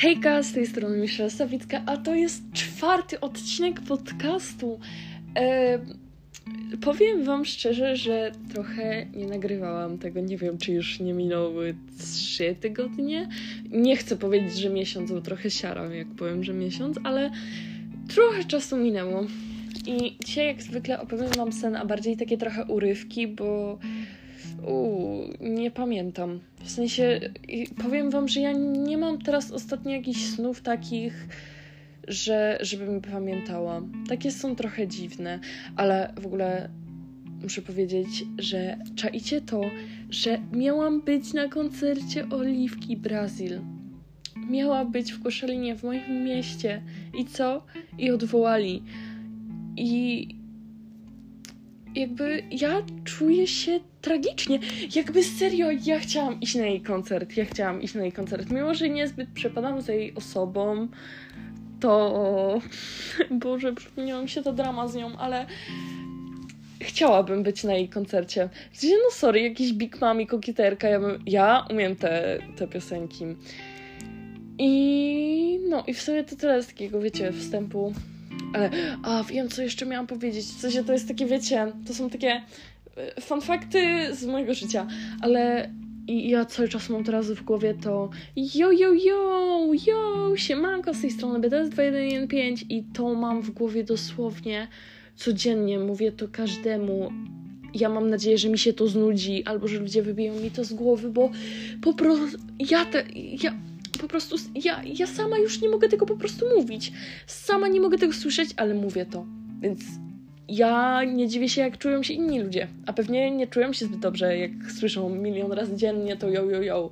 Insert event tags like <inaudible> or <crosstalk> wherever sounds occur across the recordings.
Hejka, z tej strony Michelle Sawicka, a to jest czwarty odcinek podcastu. E, powiem wam szczerze, że trochę nie nagrywałam tego, nie wiem, czy już nie minęły trzy tygodnie. Nie chcę powiedzieć, że miesiąc, bo trochę siaram, jak powiem, że miesiąc, ale trochę czasu minęło. I dzisiaj jak zwykle opowiem wam sen, a bardziej takie trochę urywki, bo Uuu, nie pamiętam. W sensie, powiem wam, że ja nie mam teraz ostatnio jakichś snów takich, że żebym pamiętała. Takie są trochę dziwne, ale w ogóle muszę powiedzieć, że czaicie to, że miałam być na koncercie Oliwki Brazil. Miała być w Koszalinie, w moim mieście. I co? I odwołali. I jakby ja czuję się tragicznie. Jakby serio, ja chciałam iść na jej koncert. Ja chciałam iść na jej koncert. Mimo, że niezbyt przepadam za jej osobą, to. Boże, przypomniała mi się ta drama z nią, ale chciałabym być na jej koncercie. W no sorry, jakiś Big Mami, kokieterka, ja, bym, ja umiem te, te piosenki. I no, i w sumie to tyle z takiego, wiecie, wstępu a wiem, co jeszcze miałam powiedzieć. W sensie to jest takie, wiecie, to są takie e, fanfakty z mojego życia, ale i ja cały czas mam teraz w głowie to yo, yo, yo, yo, siemanko z tej strony BTS2115 i to mam w głowie dosłownie codziennie, mówię to każdemu. Ja mam nadzieję, że mi się to znudzi, albo że ludzie wybiją mi to z głowy, bo po prostu ja te, ja po prostu ja, ja sama już nie mogę tego po prostu mówić. Sama nie mogę tego słyszeć, ale mówię to. Więc ja nie dziwię się, jak czują się inni ludzie. A pewnie nie czują się zbyt dobrze, jak słyszą milion razy dziennie to yo, yo, yo.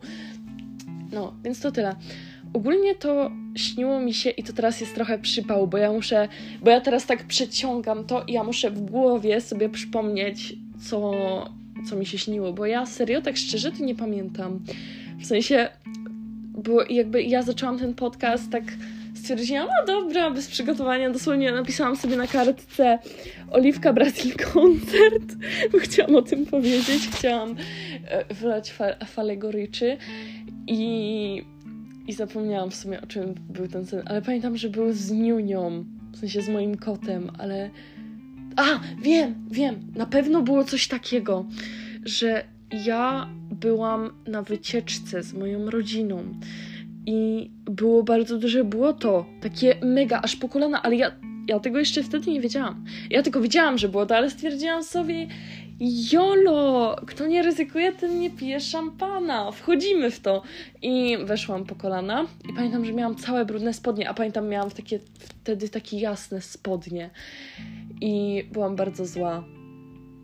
No, więc to tyle. Ogólnie to śniło mi się i to teraz jest trochę przypał, bo ja muszę, bo ja teraz tak przeciągam to i ja muszę w głowie sobie przypomnieć, co, co mi się śniło, bo ja serio, tak szczerze, to nie pamiętam. W sensie, bo jakby ja zaczęłam ten podcast tak stwierdziłam, no dobra, bez przygotowania, dosłownie napisałam sobie na kartce Oliwka Brazil koncert, <laughs> bo chciałam o tym powiedzieć, chciałam e, wylać fa falę goryczy i, i zapomniałam w sumie o czym był ten sen, ale pamiętam, że był z Niunią, w sensie z moim kotem, ale a, wiem, wiem, na pewno było coś takiego, że ja byłam na wycieczce z moją rodziną i było bardzo duże błoto, takie mega, aż po kolana, ale ja, ja tego jeszcze wtedy nie wiedziałam. Ja tylko wiedziałam, że błoto, ale stwierdziłam sobie, jolo, kto nie ryzykuje, ten nie pije szampana, wchodzimy w to. I weszłam po kolana i pamiętam, że miałam całe brudne spodnie, a pamiętam, miałam takie, wtedy takie jasne spodnie i byłam bardzo zła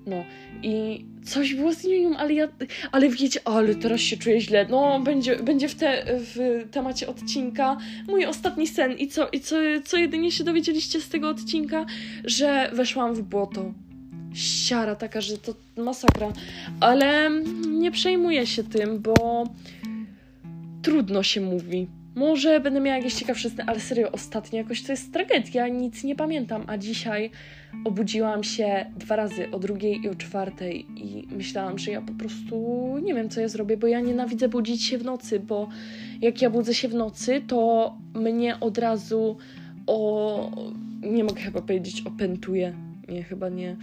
no i coś było z nim, ale ja, ale wiecie, ale teraz się czuję źle. No, będzie, będzie w, te, w temacie odcinka mój ostatni sen. I co, i co, co jedynie się dowiedzieliście z tego odcinka? Że weszłam w błoto. Siara taka, że to masakra. Ale nie przejmuję się tym, bo trudno się mówi. Może będę miała jakieś ciekawsze sny, ale serio, ostatnio jakoś to jest tragedia, nic nie pamiętam, a dzisiaj obudziłam się dwa razy, o drugiej i o czwartej i myślałam, że ja po prostu nie wiem, co ja zrobię, bo ja nienawidzę budzić się w nocy, bo jak ja budzę się w nocy, to mnie od razu o... nie mogę chyba powiedzieć opętuje, nie, chyba nie,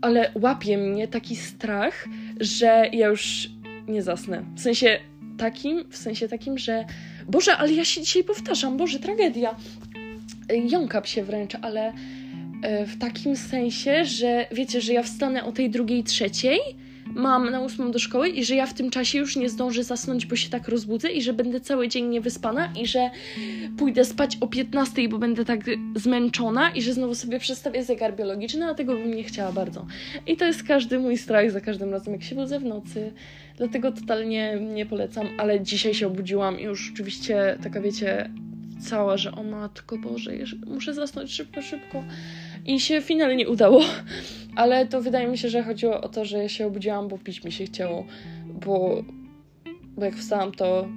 ale łapie mnie taki strach, że ja już nie zasnę. W sensie takim, w sensie takim, że Boże, ale ja się dzisiaj powtarzam, Boże, tragedia. Jąkam się wręcz, ale e, w takim sensie, że wiecie, że ja wstanę o tej drugiej, trzeciej, mam na ósmą do szkoły i że ja w tym czasie już nie zdążę zasnąć, bo się tak rozbudzę i że będę cały dzień niewyspana i że pójdę spać o 15, bo będę tak zmęczona i że znowu sobie przestawię zegar biologiczny, a tego bym nie chciała bardzo. I to jest każdy mój strach za każdym razem, jak się budzę w nocy. Dlatego totalnie nie polecam, ale dzisiaj się obudziłam i już oczywiście taka wiecie, cała, że o matko Boże, muszę zasnąć szybko, szybko. I się finalnie udało, ale to wydaje mi się, że chodziło o to, że ja się obudziłam, bo pić mi się chciało, bo, bo jak wstałam, to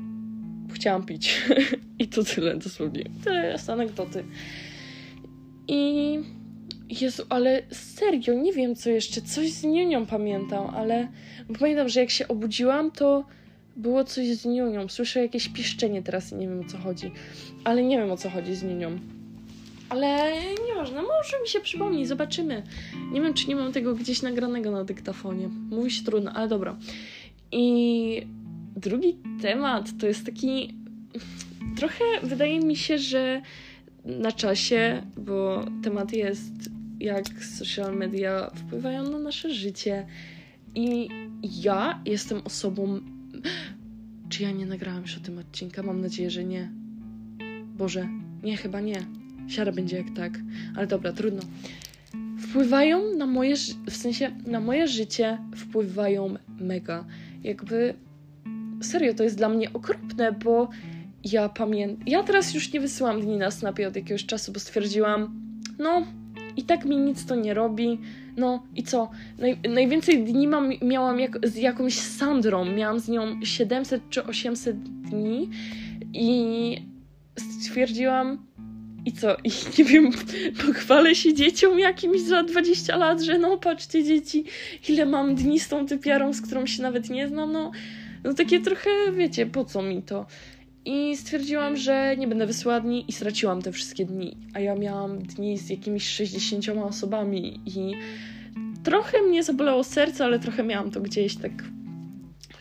chciałam pić. <laughs> I to tyle, dosłownie. Tyle jest anegdoty. I Jezu, ale serio, nie wiem co jeszcze, coś z niunią pamiętam, ale bo pamiętam, że jak się obudziłam, to było coś z niunią. Słyszę jakieś piszczenie teraz i nie wiem o co chodzi. Ale nie wiem o co chodzi z niunią. Ale nieważne, może mi się przypomni, zobaczymy. Nie wiem, czy nie mam tego gdzieś nagranego na dyktafonie. Mówi się trudno, ale dobra. I drugi temat to jest taki. Trochę wydaje mi się, że na czasie, bo temat jest jak social media wpływają na nasze życie. I ja jestem osobą. Czy ja nie nagrałam już o tym odcinka? Mam nadzieję, że nie. Boże, nie, chyba nie. Siara będzie jak tak, ale dobra, trudno. Wpływają na moje, w sensie na moje życie wpływają mega. Jakby serio, to jest dla mnie okropne, bo ja pamiętam. Ja teraz już nie wysyłam dni na snapie od jakiegoś czasu, bo stwierdziłam, no i tak mi nic to nie robi. No i co? Naj, najwięcej dni mam, miałam jak, z jakąś Sandrą. Miałam z nią 700 czy 800 dni i stwierdziłam, i co? I nie wiem, <laughs> pochwalę się dzieciom jakimś za 20 lat, że no patrzcie dzieci, ile mam dni z tą typiarą, z którą się nawet nie znam, no, no takie trochę, wiecie, po co mi to? I stwierdziłam, że nie będę wysyłała dni i straciłam te wszystkie dni. A ja miałam dni z jakimiś 60 osobami i trochę mnie zabolało serce, ale trochę miałam to gdzieś tak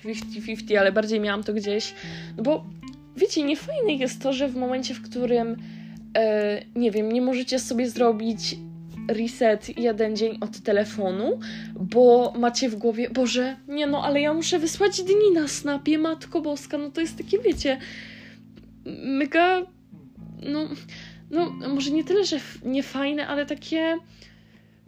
50-50, ale bardziej miałam to gdzieś, no bo wiecie, niefajne jest to, że w momencie, w którym nie wiem, nie możecie sobie zrobić reset jeden dzień od telefonu, bo macie w głowie, Boże, nie no, ale ja muszę wysłać dni na snapie, Matko Boska, no to jest takie, wiecie, mega, no, no może nie tyle, że niefajne, ale takie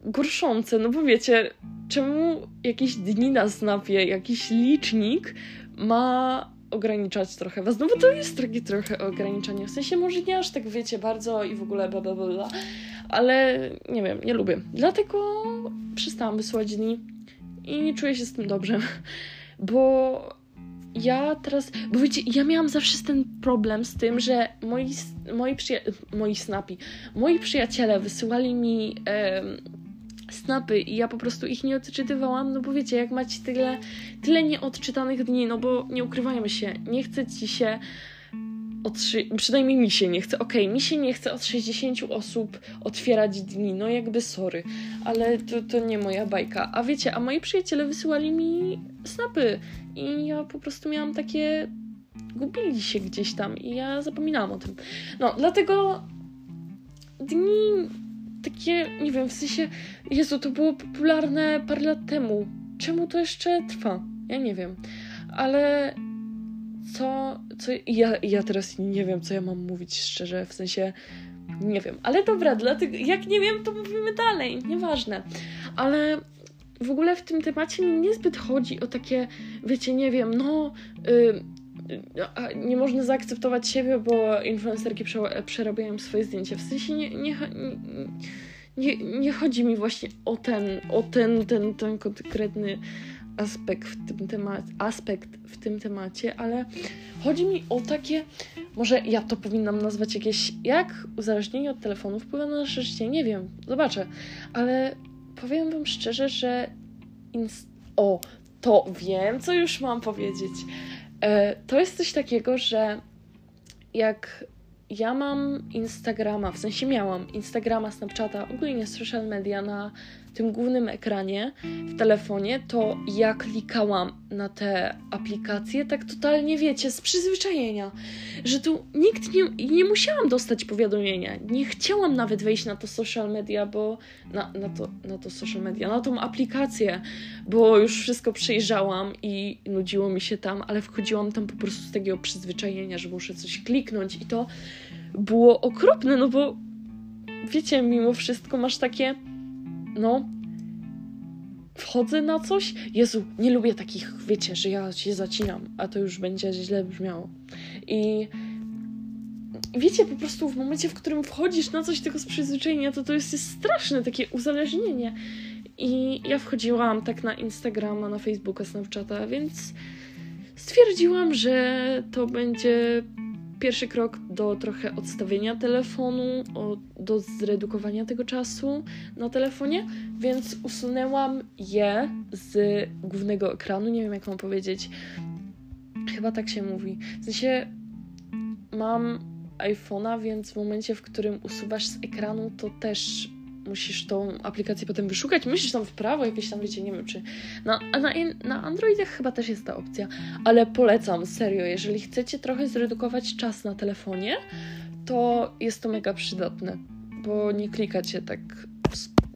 gorszące, no bo wiecie, czemu jakieś dni na snapie, jakiś licznik ma ograniczać trochę was, no bo to jest takie trochę ograniczenie, w sensie może nie aż tak wiecie bardzo i w ogóle bla bla bla, ale nie wiem, nie lubię. Dlatego przestałam wysyłać dni i czuję się z tym dobrze, <laughs> bo ja teraz, bo wiecie, ja miałam zawsze ten problem z tym, że moi, moi, przyja- moi snapi, moi przyjaciele wysyłali mi snapy i ja po prostu ich nie odczytywałam, no bo wiecie, jak macie tyle, tyle nieodczytanych dni, no bo nie ukrywajmy się, nie chce ci się od, przynajmniej mi się nie chce, okej, okay, mi się nie chce od 60 osób otwierać dni, no jakby sorry, ale to, to nie moja bajka. A wiecie, a moi przyjaciele wysyłali mi snapy i ja po prostu miałam takie gubili się gdzieś tam i ja zapominałam o tym. No, dlatego dni takie, nie wiem, w sensie, Jezu, to było popularne parę lat temu. Czemu to jeszcze trwa? Ja nie wiem. Ale co, co ja, ja teraz nie wiem, co ja mam mówić szczerze, w sensie nie wiem. Ale dobra, dlatego jak nie wiem, to mówimy dalej, nieważne. Ale w ogóle w tym temacie mi niezbyt chodzi o takie, wiecie, nie wiem, no... Yy, nie można zaakceptować siebie, bo influencerki przerabiają swoje zdjęcia. W sensie nie, nie, nie, nie chodzi mi właśnie o ten, o ten, ten, ten konkretny aspekt w tym temacie, aspekt w tym temacie, ale chodzi mi o takie, może ja to powinnam nazwać jakieś, jak uzależnienie od telefonu wpływa na nasze życie, nie wiem, zobaczę, ale powiem wam szczerze, że inst- o, to wiem, co już mam powiedzieć. E, to jest coś takiego, że jak ja mam Instagrama, w sensie miałam Instagrama, Snapchata, ogólnie social media na tym głównym ekranie w telefonie, to ja klikałam na te aplikacje tak totalnie, wiecie, z przyzwyczajenia, że tu nikt nie, nie musiałam dostać powiadomienia, nie chciałam nawet wejść na to social media, bo na, na, to, na to social media, na tą aplikację, bo już wszystko przejrzałam i nudziło mi się tam, ale wchodziłam tam po prostu z takiego przyzwyczajenia, że muszę coś kliknąć i to było okropne, no bo wiecie, mimo wszystko masz takie no, wchodzę na coś. Jezu, nie lubię takich, wiecie, że ja się zacinam, a to już będzie źle brzmiało. I wiecie, po prostu w momencie, w którym wchodzisz na coś tego z przyzwyczajenia, to to jest, jest straszne takie uzależnienie. I ja wchodziłam tak na Instagrama, na Facebooka, Snapchata, więc stwierdziłam, że to będzie pierwszy krok do trochę odstawienia telefonu, o, do zredukowania tego czasu na telefonie, więc usunęłam je z głównego ekranu. Nie wiem, jak mam powiedzieć. Chyba tak się mówi. W sensie mam iPhone'a, więc w momencie, w którym usuwasz z ekranu, to też musisz tą aplikację potem wyszukać. Myślisz tam w prawo, jakieś tam, wiecie, nie wiem czy... Na, na, na Androidach chyba też jest ta opcja, ale polecam, serio, jeżeli chcecie trochę zredukować czas na telefonie, to jest to mega przydatne, bo nie klikacie tak,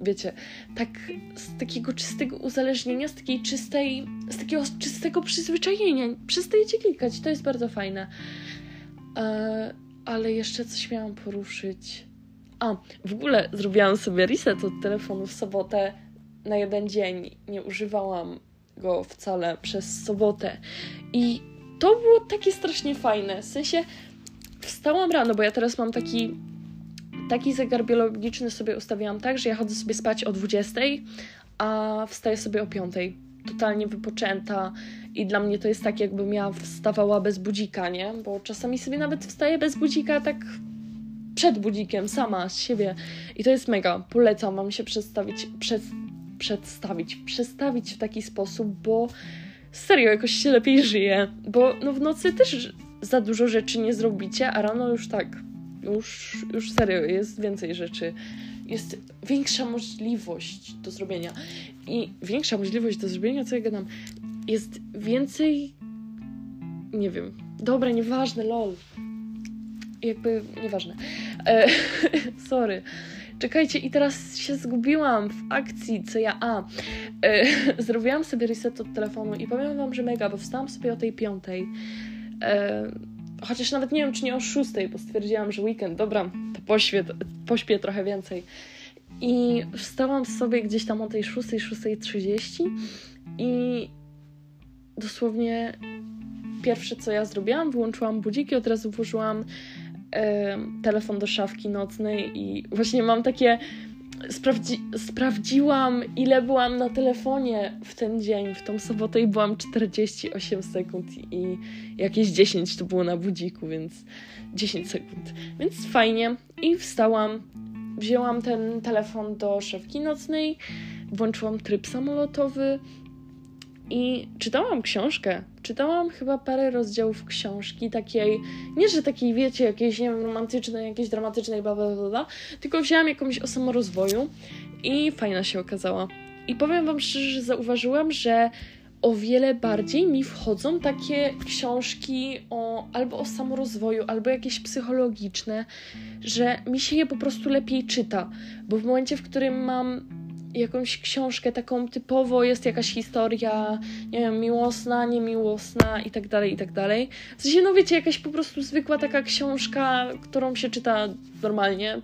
wiecie, tak z takiego czystego uzależnienia, z takiej czystej, z takiego czystego przyzwyczajenia. Przestajecie klikać, to jest bardzo fajne. E, ale jeszcze coś miałam poruszyć. A, w ogóle zrobiłam sobie reset od telefonu w sobotę na jeden dzień. Nie używałam go wcale przez sobotę. I to było takie strasznie fajne. W sensie wstałam rano, bo ja teraz mam taki taki zegar biologiczny sobie ustawiłam tak, że ja chodzę sobie spać o 20, a wstaję sobie o 5. Totalnie wypoczęta i dla mnie to jest tak, jakbym ja wstawała bez budzika, nie? Bo czasami sobie nawet wstaję bez budzika tak przed budzikiem, sama z siebie. I to jest mega. Polecam Wam się przedstawić, przed, przedstawić, w taki sposób, bo serio jakoś się lepiej żyje. Bo no w nocy też za dużo rzeczy nie zrobicie, a rano już tak, już, już serio, jest więcej rzeczy. Jest większa możliwość do zrobienia. I większa możliwość do zrobienia, co ja gadam, jest więcej. Nie wiem. Dobra, nieważne, lol. Jakby nieważne. E, <laughs> sorry. Czekajcie, i teraz się zgubiłam w akcji, co ja. A, e, <laughs> zrobiłam sobie reset od telefonu i powiem Wam, że mega, bo wstałam sobie o tej piątej. E, chociaż nawet nie wiem, czy nie o szóstej, bo stwierdziłam, że weekend, dobra, to pośpię, pośpię trochę więcej. I wstałam sobie gdzieś tam o tej szóstej, szóstej trzydzieści i dosłownie pierwsze, co ja zrobiłam, wyłączyłam budziki, od razu włożyłam telefon do szafki nocnej i właśnie mam takie. Sprawdzi sprawdziłam, ile byłam na telefonie w ten dzień, w tą sobotę i byłam 48 sekund i jakieś 10 to było na budziku, więc 10 sekund. Więc fajnie. I wstałam, wzięłam ten telefon do szafki nocnej, włączyłam tryb samolotowy, i czytałam książkę. Czytałam chyba parę rozdziałów książki takiej, nie że takiej, wiecie, jakiejś, nie wiem, romantycznej, jakiejś dramatycznej, bla, bla, bla, bla, tylko wzięłam jakąś o samorozwoju i fajna się okazała. I powiem wam szczerze, że zauważyłam, że o wiele bardziej mi wchodzą takie książki o, albo o samorozwoju, albo jakieś psychologiczne, że mi się je po prostu lepiej czyta, bo w momencie, w którym mam jakąś książkę taką typowo, jest jakaś historia, nie wiem, miłosna, niemiłosna i tak dalej, i tak dalej. W sensie, no wiecie, jakaś po prostu zwykła taka książka, którą się czyta normalnie.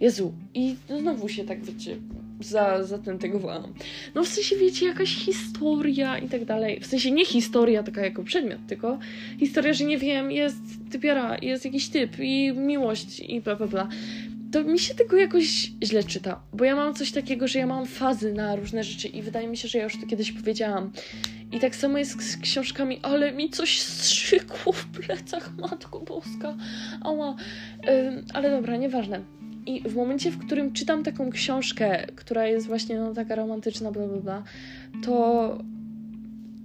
Jezu, i znowu się tak, wiecie, za, za ten tego wołam. No w sensie, wiecie, jakaś historia i tak dalej. W sensie nie historia taka jako przedmiot, tylko historia, że nie wiem, jest typiara, jest jakiś typ i miłość i bla bla bla to mi się tego jakoś źle czyta, bo ja mam coś takiego, że ja mam fazy na różne rzeczy i wydaje mi się, że ja już to kiedyś powiedziałam. I tak samo jest z książkami, ale mi coś strzykło w plecach, Matko Boska, ała. Ym, ale dobra, nieważne. I w momencie, w którym czytam taką książkę, która jest właśnie no, taka romantyczna, bla, bla, bla, to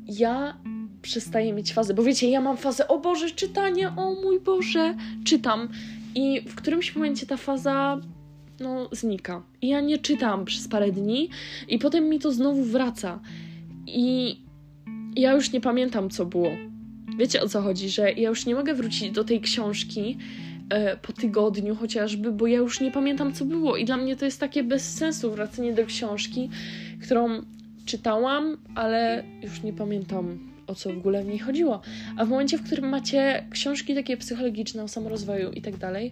ja przestaję mieć fazę, bo wiecie, ja mam fazę, o Boże, czytanie, o mój Boże, czytam i w którymś momencie ta faza no, znika. I ja nie czytam przez parę dni, i potem mi to znowu wraca. I ja już nie pamiętam, co było. Wiecie o co chodzi, że ja już nie mogę wrócić do tej książki e, po tygodniu chociażby, bo ja już nie pamiętam, co było. I dla mnie to jest takie bez sensu wracanie do książki, którą czytałam, ale już nie pamiętam o co w ogóle w niej chodziło. A w momencie, w którym macie książki takie psychologiczne o samorozwoju i tak dalej,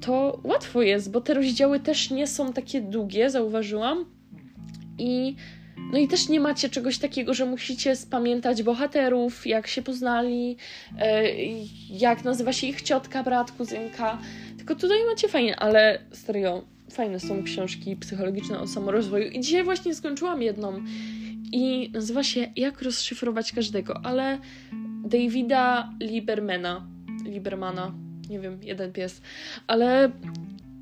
to łatwo jest, bo te rozdziały też nie są takie długie, zauważyłam. I no i też nie macie czegoś takiego, że musicie spamiętać bohaterów, jak się poznali, e, jak nazywa się ich ciotka, brat, kuzynka. Tylko tutaj macie fajnie, ale serio, fajne są książki psychologiczne o samorozwoju. I dzisiaj właśnie skończyłam jedną i nazywa się Jak rozszyfrować każdego, ale Davida Libermana. Libermana, nie wiem, jeden pies, ale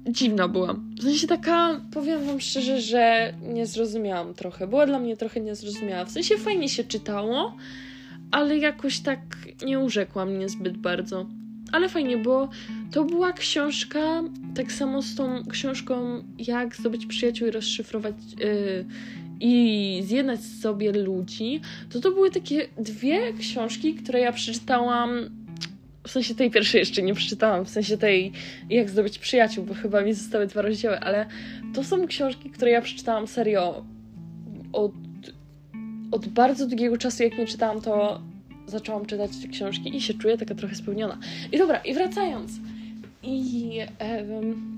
dziwna była. W sensie taka, powiem wam szczerze, że nie zrozumiałam trochę. Była dla mnie trochę niezrozumiała. W sensie fajnie się czytało, ale jakoś tak nie urzekła mnie zbyt bardzo. Ale fajnie, bo to była książka, tak samo z tą książką Jak zdobyć przyjaciół i rozszyfrować yy, i zjednać sobie ludzi, to to były takie dwie książki, które ja przeczytałam w sensie tej pierwszej jeszcze nie przeczytałam, w sensie tej jak zdobyć przyjaciół, bo chyba mi zostały dwa rozdziały, ale to są książki, które ja przeczytałam serio od, od bardzo długiego czasu, jak nie czytałam, to zaczęłam czytać te książki i się czuję taka trochę spełniona. I dobra, i wracając. I um,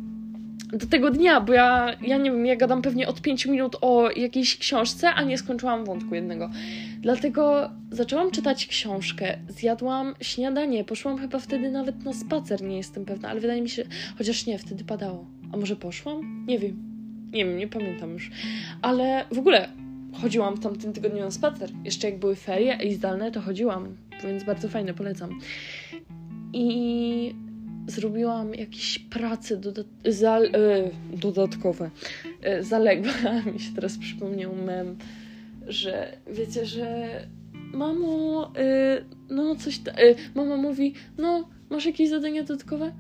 do tego dnia, bo ja, ja nie wiem, ja gadam pewnie od 5 minut o jakiejś książce, a nie skończyłam wątku jednego. Dlatego zaczęłam czytać książkę, zjadłam śniadanie, poszłam chyba wtedy nawet na spacer, nie jestem pewna, ale wydaje mi się, chociaż nie, wtedy padało. A może poszłam? Nie wiem. Nie wiem, nie pamiętam już. Ale w ogóle chodziłam w tamtym tygodniu na spacer. Jeszcze jak były ferie i zdalne, to chodziłam, więc bardzo fajne, polecam. I zrobiłam jakieś prace dodat za, e, dodatkowe, e, zaległe. <laughs> Mi się teraz przypomniał mem, że wiecie, że mamo, e, no coś, ta, mama mówi, no masz jakieś zadania dodatkowe?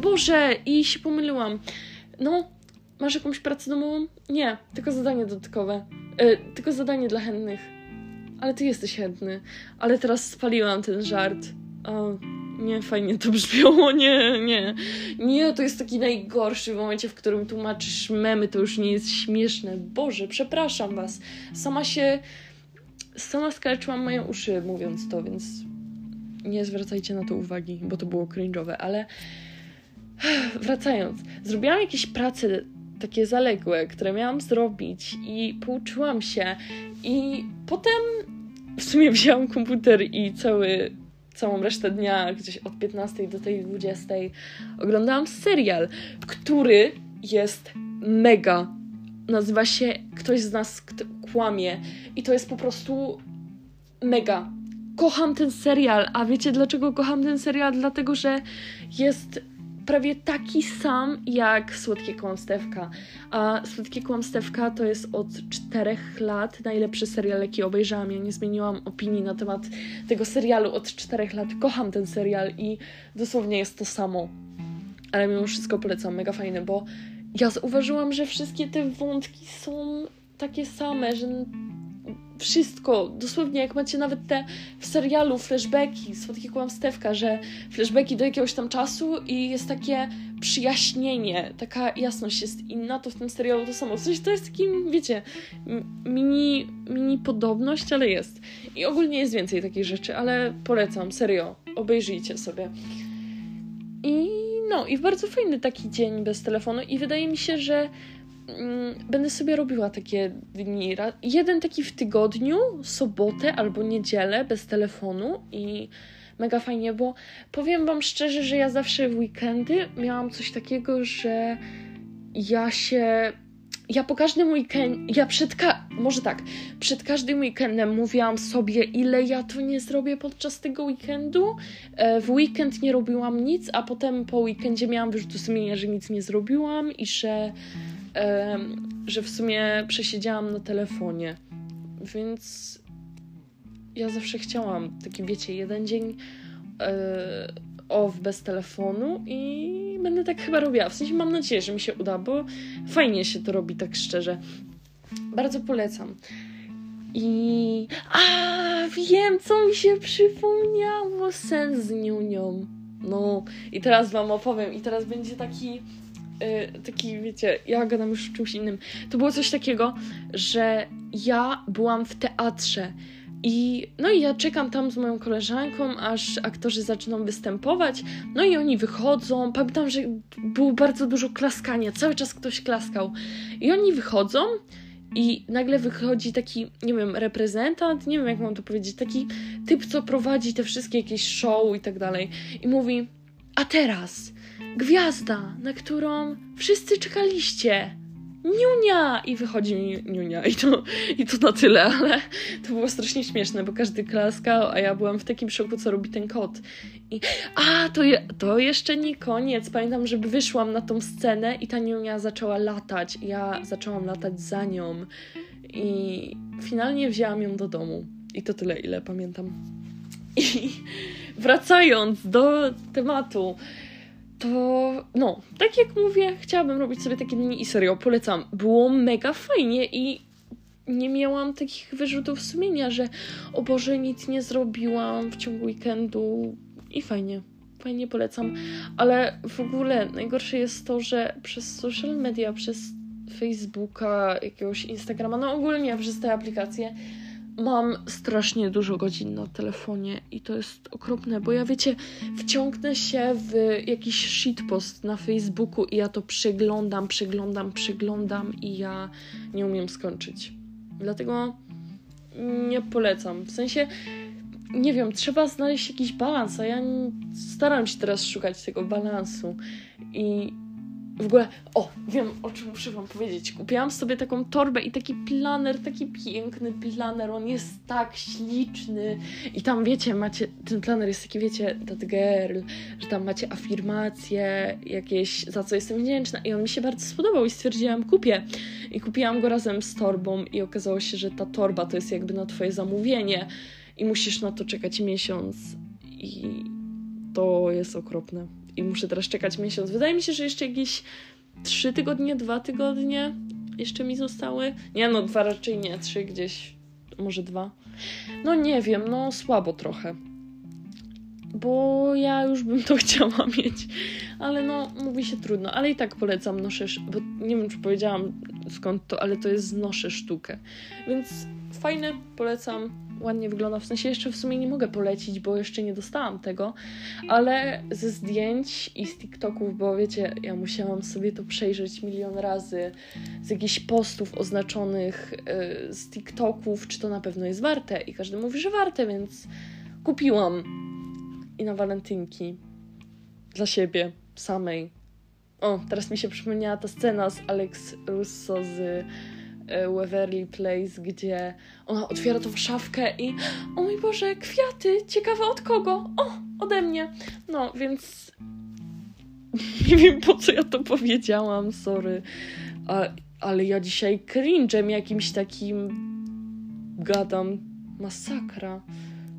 Boże, i się pomyliłam. No, masz jakąś pracę domową? Nie, tylko zadanie dodatkowe. Tylko zadanie dla chętnych. Ale ty jesteś chętny. Ale teraz spaliłam ten żart. O, nie, fajnie to brzmiało, <laughs> nie, nie. Nie, to jest taki najgorszy w momencie, w którym tłumaczysz memy, to już nie jest śmieszne. Boże, przepraszam was. Sama się, sama skaleczyłam moje uszy mówiąc to, więc nie zwracajcie na to uwagi, bo to było cringe'owe, ale <sighs> wracając, zrobiłam jakieś prace takie zaległe, które miałam zrobić i pouczyłam się i potem w sumie wzięłam komputer i cały całą resztę dnia, gdzieś od 15 do tej 20, oglądałam serial, który jest mega. Nazywa się Ktoś z nas kłamie. I to jest po prostu mega. Kocham ten serial, a wiecie dlaczego kocham ten serial? Dlatego, że jest prawie taki sam jak Słodkie Kłamstewka. A Słodkie Kłamstewka to jest od czterech lat najlepszy serial, jaki obejrzałam. Ja nie zmieniłam opinii na temat tego serialu od czterech lat. Kocham ten serial i dosłownie jest to samo. Ale mimo wszystko polecam, mega fajne, bo ja zauważyłam, że wszystkie te wątki są takie same, że wszystko, dosłownie jak macie nawet te w serialu flashbacki, słodkie kłamstewka, że flashbacki do jakiegoś tam czasu i jest takie przyjaśnienie, taka jasność jest inna, to w tym serialu to samo. Coś to jest takim, wiecie, mini, mini podobność, ale jest. I ogólnie jest więcej takich rzeczy, ale polecam, serio, obejrzyjcie sobie. I no, i bardzo fajny taki dzień bez telefonu i wydaje mi się, że będę sobie robiła takie dni. Jeden taki w tygodniu, sobotę albo niedzielę bez telefonu i mega fajnie, bo powiem Wam szczerze, że ja zawsze w weekendy miałam coś takiego, że ja się. Ja po każdym weekend, ja przed, ka- może tak, przed każdym weekendem mówiłam sobie, ile ja to nie zrobię podczas tego weekendu. E, w weekend nie robiłam nic, a potem po weekendzie miałam wyrzutu sumienia, że nic nie zrobiłam i że że w sumie przesiedziałam na telefonie. Więc ja zawsze chciałam taki, wiecie, jeden dzień e, off bez telefonu i będę tak chyba robiła. W sensie mam nadzieję, że mi się uda, bo fajnie się to robi, tak szczerze. Bardzo polecam. I. A, wiem, co mi się przypomniało. Sen z niunią. No, i teraz Wam opowiem, i teraz będzie taki Y, taki, wiecie, ja gadam już o czymś innym. To było coś takiego, że ja byłam w teatrze i no i ja czekam tam z moją koleżanką, aż aktorzy zaczną występować. No i oni wychodzą. Pamiętam, że było bardzo dużo klaskania, cały czas ktoś klaskał. I oni wychodzą i nagle wychodzi taki, nie wiem, reprezentant, nie wiem jak mam to powiedzieć, taki typ, co prowadzi te wszystkie jakieś show i tak dalej. I mówi: A teraz gwiazda, na którą wszyscy czekaliście. Niunia! I wychodzi Niunia. I to, I to na tyle, ale to było strasznie śmieszne, bo każdy klaskał, a ja byłam w takim szoku, co robi ten kot. I a, to, je, to jeszcze nie koniec. Pamiętam, że wyszłam na tą scenę i ta Niunia zaczęła latać. I ja zaczęłam latać za nią. I finalnie wzięłam ją do domu. I to tyle, ile pamiętam. I wracając do tematu, to no, tak jak mówię, chciałabym robić sobie takie dni i serio, polecam. Było mega fajnie i nie miałam takich wyrzutów sumienia, że o Boże, nic nie zrobiłam w ciągu weekendu i fajnie. Fajnie polecam, ale w ogóle najgorsze jest to, że przez social media, przez Facebooka, jakiegoś Instagrama, no ogólnie przez te aplikacje mam strasznie dużo godzin na telefonie i to jest okropne, bo ja wiecie, wciągnę się w jakiś shitpost na Facebooku i ja to przeglądam, przeglądam, przeglądam i ja nie umiem skończyć. Dlatego nie polecam. W sensie, nie wiem, trzeba znaleźć jakiś balans, a ja staram się teraz szukać tego balansu i w ogóle, o, wiem o czym muszę Wam powiedzieć. Kupiłam sobie taką torbę i taki planer, taki piękny planer. On jest tak śliczny. I tam wiecie, macie, ten planer jest taki, wiecie, that girl, że tam macie afirmacje jakieś, za co jestem wdzięczna. I on mi się bardzo spodobał i stwierdziłam, kupię. I kupiłam go razem z torbą, i okazało się, że ta torba to jest jakby na Twoje zamówienie, i musisz na to czekać miesiąc. I to jest okropne i muszę teraz czekać miesiąc. Wydaje mi się, że jeszcze jakieś trzy tygodnie, dwa tygodnie jeszcze mi zostały. Nie, no dwa raczej nie, trzy gdzieś, może dwa. No nie wiem, no słabo trochę. Bo ja już bym to <laughs> chciała mieć, ale no mówi się trudno, ale i tak polecam noszę, bo nie wiem czy powiedziałam skąd to, ale to jest noszę sztukę. Więc fajne, polecam ładnie wygląda. W sensie jeszcze w sumie nie mogę polecić, bo jeszcze nie dostałam tego, ale ze zdjęć i z TikToków, bo wiecie, ja musiałam sobie to przejrzeć milion razy, z jakichś postów oznaczonych yy, z TikToków, czy to na pewno jest warte. I każdy mówi, że warte, więc kupiłam. I na walentynki. Dla siebie, samej. O, teraz mi się przypomniała ta scena z Alex Russo z E, Waverly Place, gdzie ona otwiera tą szafkę i o mój Boże, kwiaty, ciekawe od kogo? O, ode mnie. No, więc <laughs> nie wiem po co ja to powiedziałam, sorry. A, ale ja dzisiaj cringe'em jakimś takim gadam. Masakra.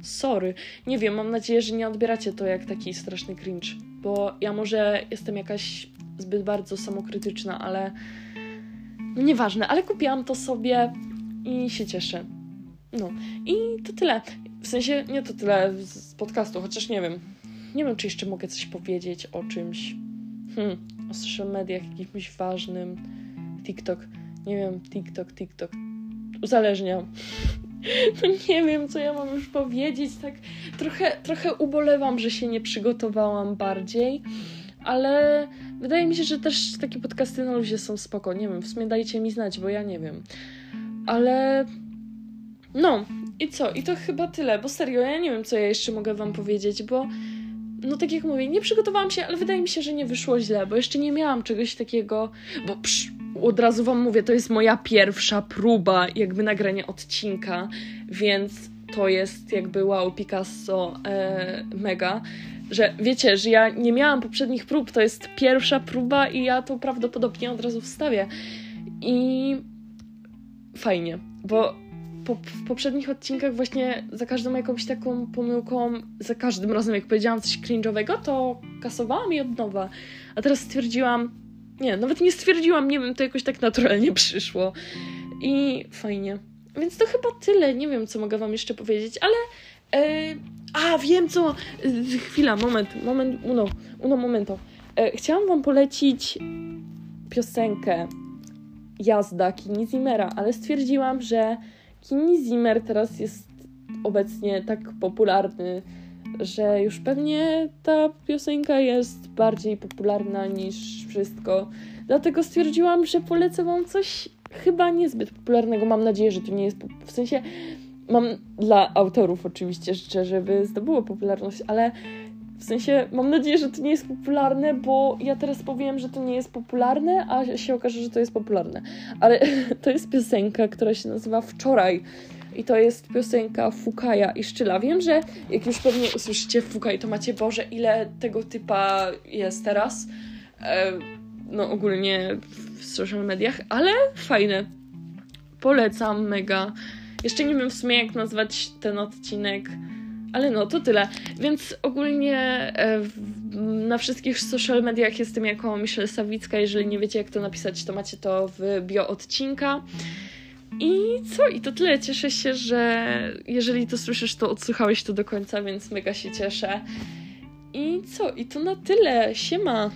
Sorry. Nie wiem, mam nadzieję, że nie odbieracie to jak taki straszny cringe, bo ja może jestem jakaś zbyt bardzo samokrytyczna, ale nieważne, ale kupiłam to sobie i się cieszę. No i to tyle. W sensie nie to tyle z podcastu, chociaż nie wiem. Nie wiem, czy jeszcze mogę coś powiedzieć o czymś. Hmm, o social mediach jakimś ważnym. TikTok. Nie wiem, TikTok, TikTok. Uzależniam. <laughs> No nie wiem, co ja mam już powiedzieć. Tak trochę, trochę ubolewam, że się nie przygotowałam bardziej, ale Wydaje mi się, że też takie podcasty na luzie są spoko. Nie wiem, w sumie dajcie mi znać, bo ja nie wiem. Ale no, i co? I to chyba tyle, bo serio, ja nie wiem, co ja jeszcze mogę wam powiedzieć, bo no tak jak mówię, nie przygotowałam się, ale wydaje mi się, że nie wyszło źle, bo jeszcze nie miałam czegoś takiego, bo psz, od razu wam mówię, to jest moja pierwsza próba jakby nagrania odcinka, więc to jest jakby wow, Picasso, e, mega że wiecie, że ja nie miałam poprzednich prób, to jest pierwsza próba i ja to prawdopodobnie od razu wstawię. I fajnie, bo po, w poprzednich odcinkach właśnie za każdą jakąś taką pomyłką, za każdym razem jak powiedziałam coś cringe'owego, to kasowałam i od nowa. A teraz stwierdziłam, nie, nawet nie stwierdziłam, nie wiem, to jakoś tak naturalnie przyszło. I fajnie. Więc to chyba tyle. Nie wiem, co mogę Wam jeszcze powiedzieć, ale yy, a, wiem co. Y, chwila, moment, moment, uno, uno momento. E, chciałam wam polecić piosenkę Jazda Kini Zimmera, ale stwierdziłam, że Kini Zimmer teraz jest obecnie tak popularny, że już pewnie ta piosenka jest bardziej popularna niż wszystko. Dlatego stwierdziłam, że polecę wam coś chyba niezbyt popularnego. Mam nadzieję, że to nie jest. W sensie mam dla autorów oczywiście życzę, żeby zdobyło popularność, ale w sensie mam nadzieję, że to nie jest popularne, bo ja teraz powiem, że to nie jest popularne, a się okaże, że to jest popularne. Ale <laughs> to jest piosenka, która się nazywa Wczoraj. I to jest piosenka Fukaja i Szczyla. Wiem, że jak już pewnie usłyszycie Fukaj, to macie Boże, ile tego typa jest teraz. E, no ogólnie w social mediach, ale fajne. Polecam mega. Jeszcze nie wiem w sumie jak nazwać ten odcinek, Ale no, to tyle. Więc ogólnie e, na wszystkich social mediach jestem jako Michelle Sawicka. Jeżeli nie wiecie, jak to napisać, to macie to w bio odcinka. I co? I to tyle. Cieszę się, że jeżeli to słyszysz, to odsłuchałeś to do końca, więc mega się cieszę. I co? I to na tyle. Siema!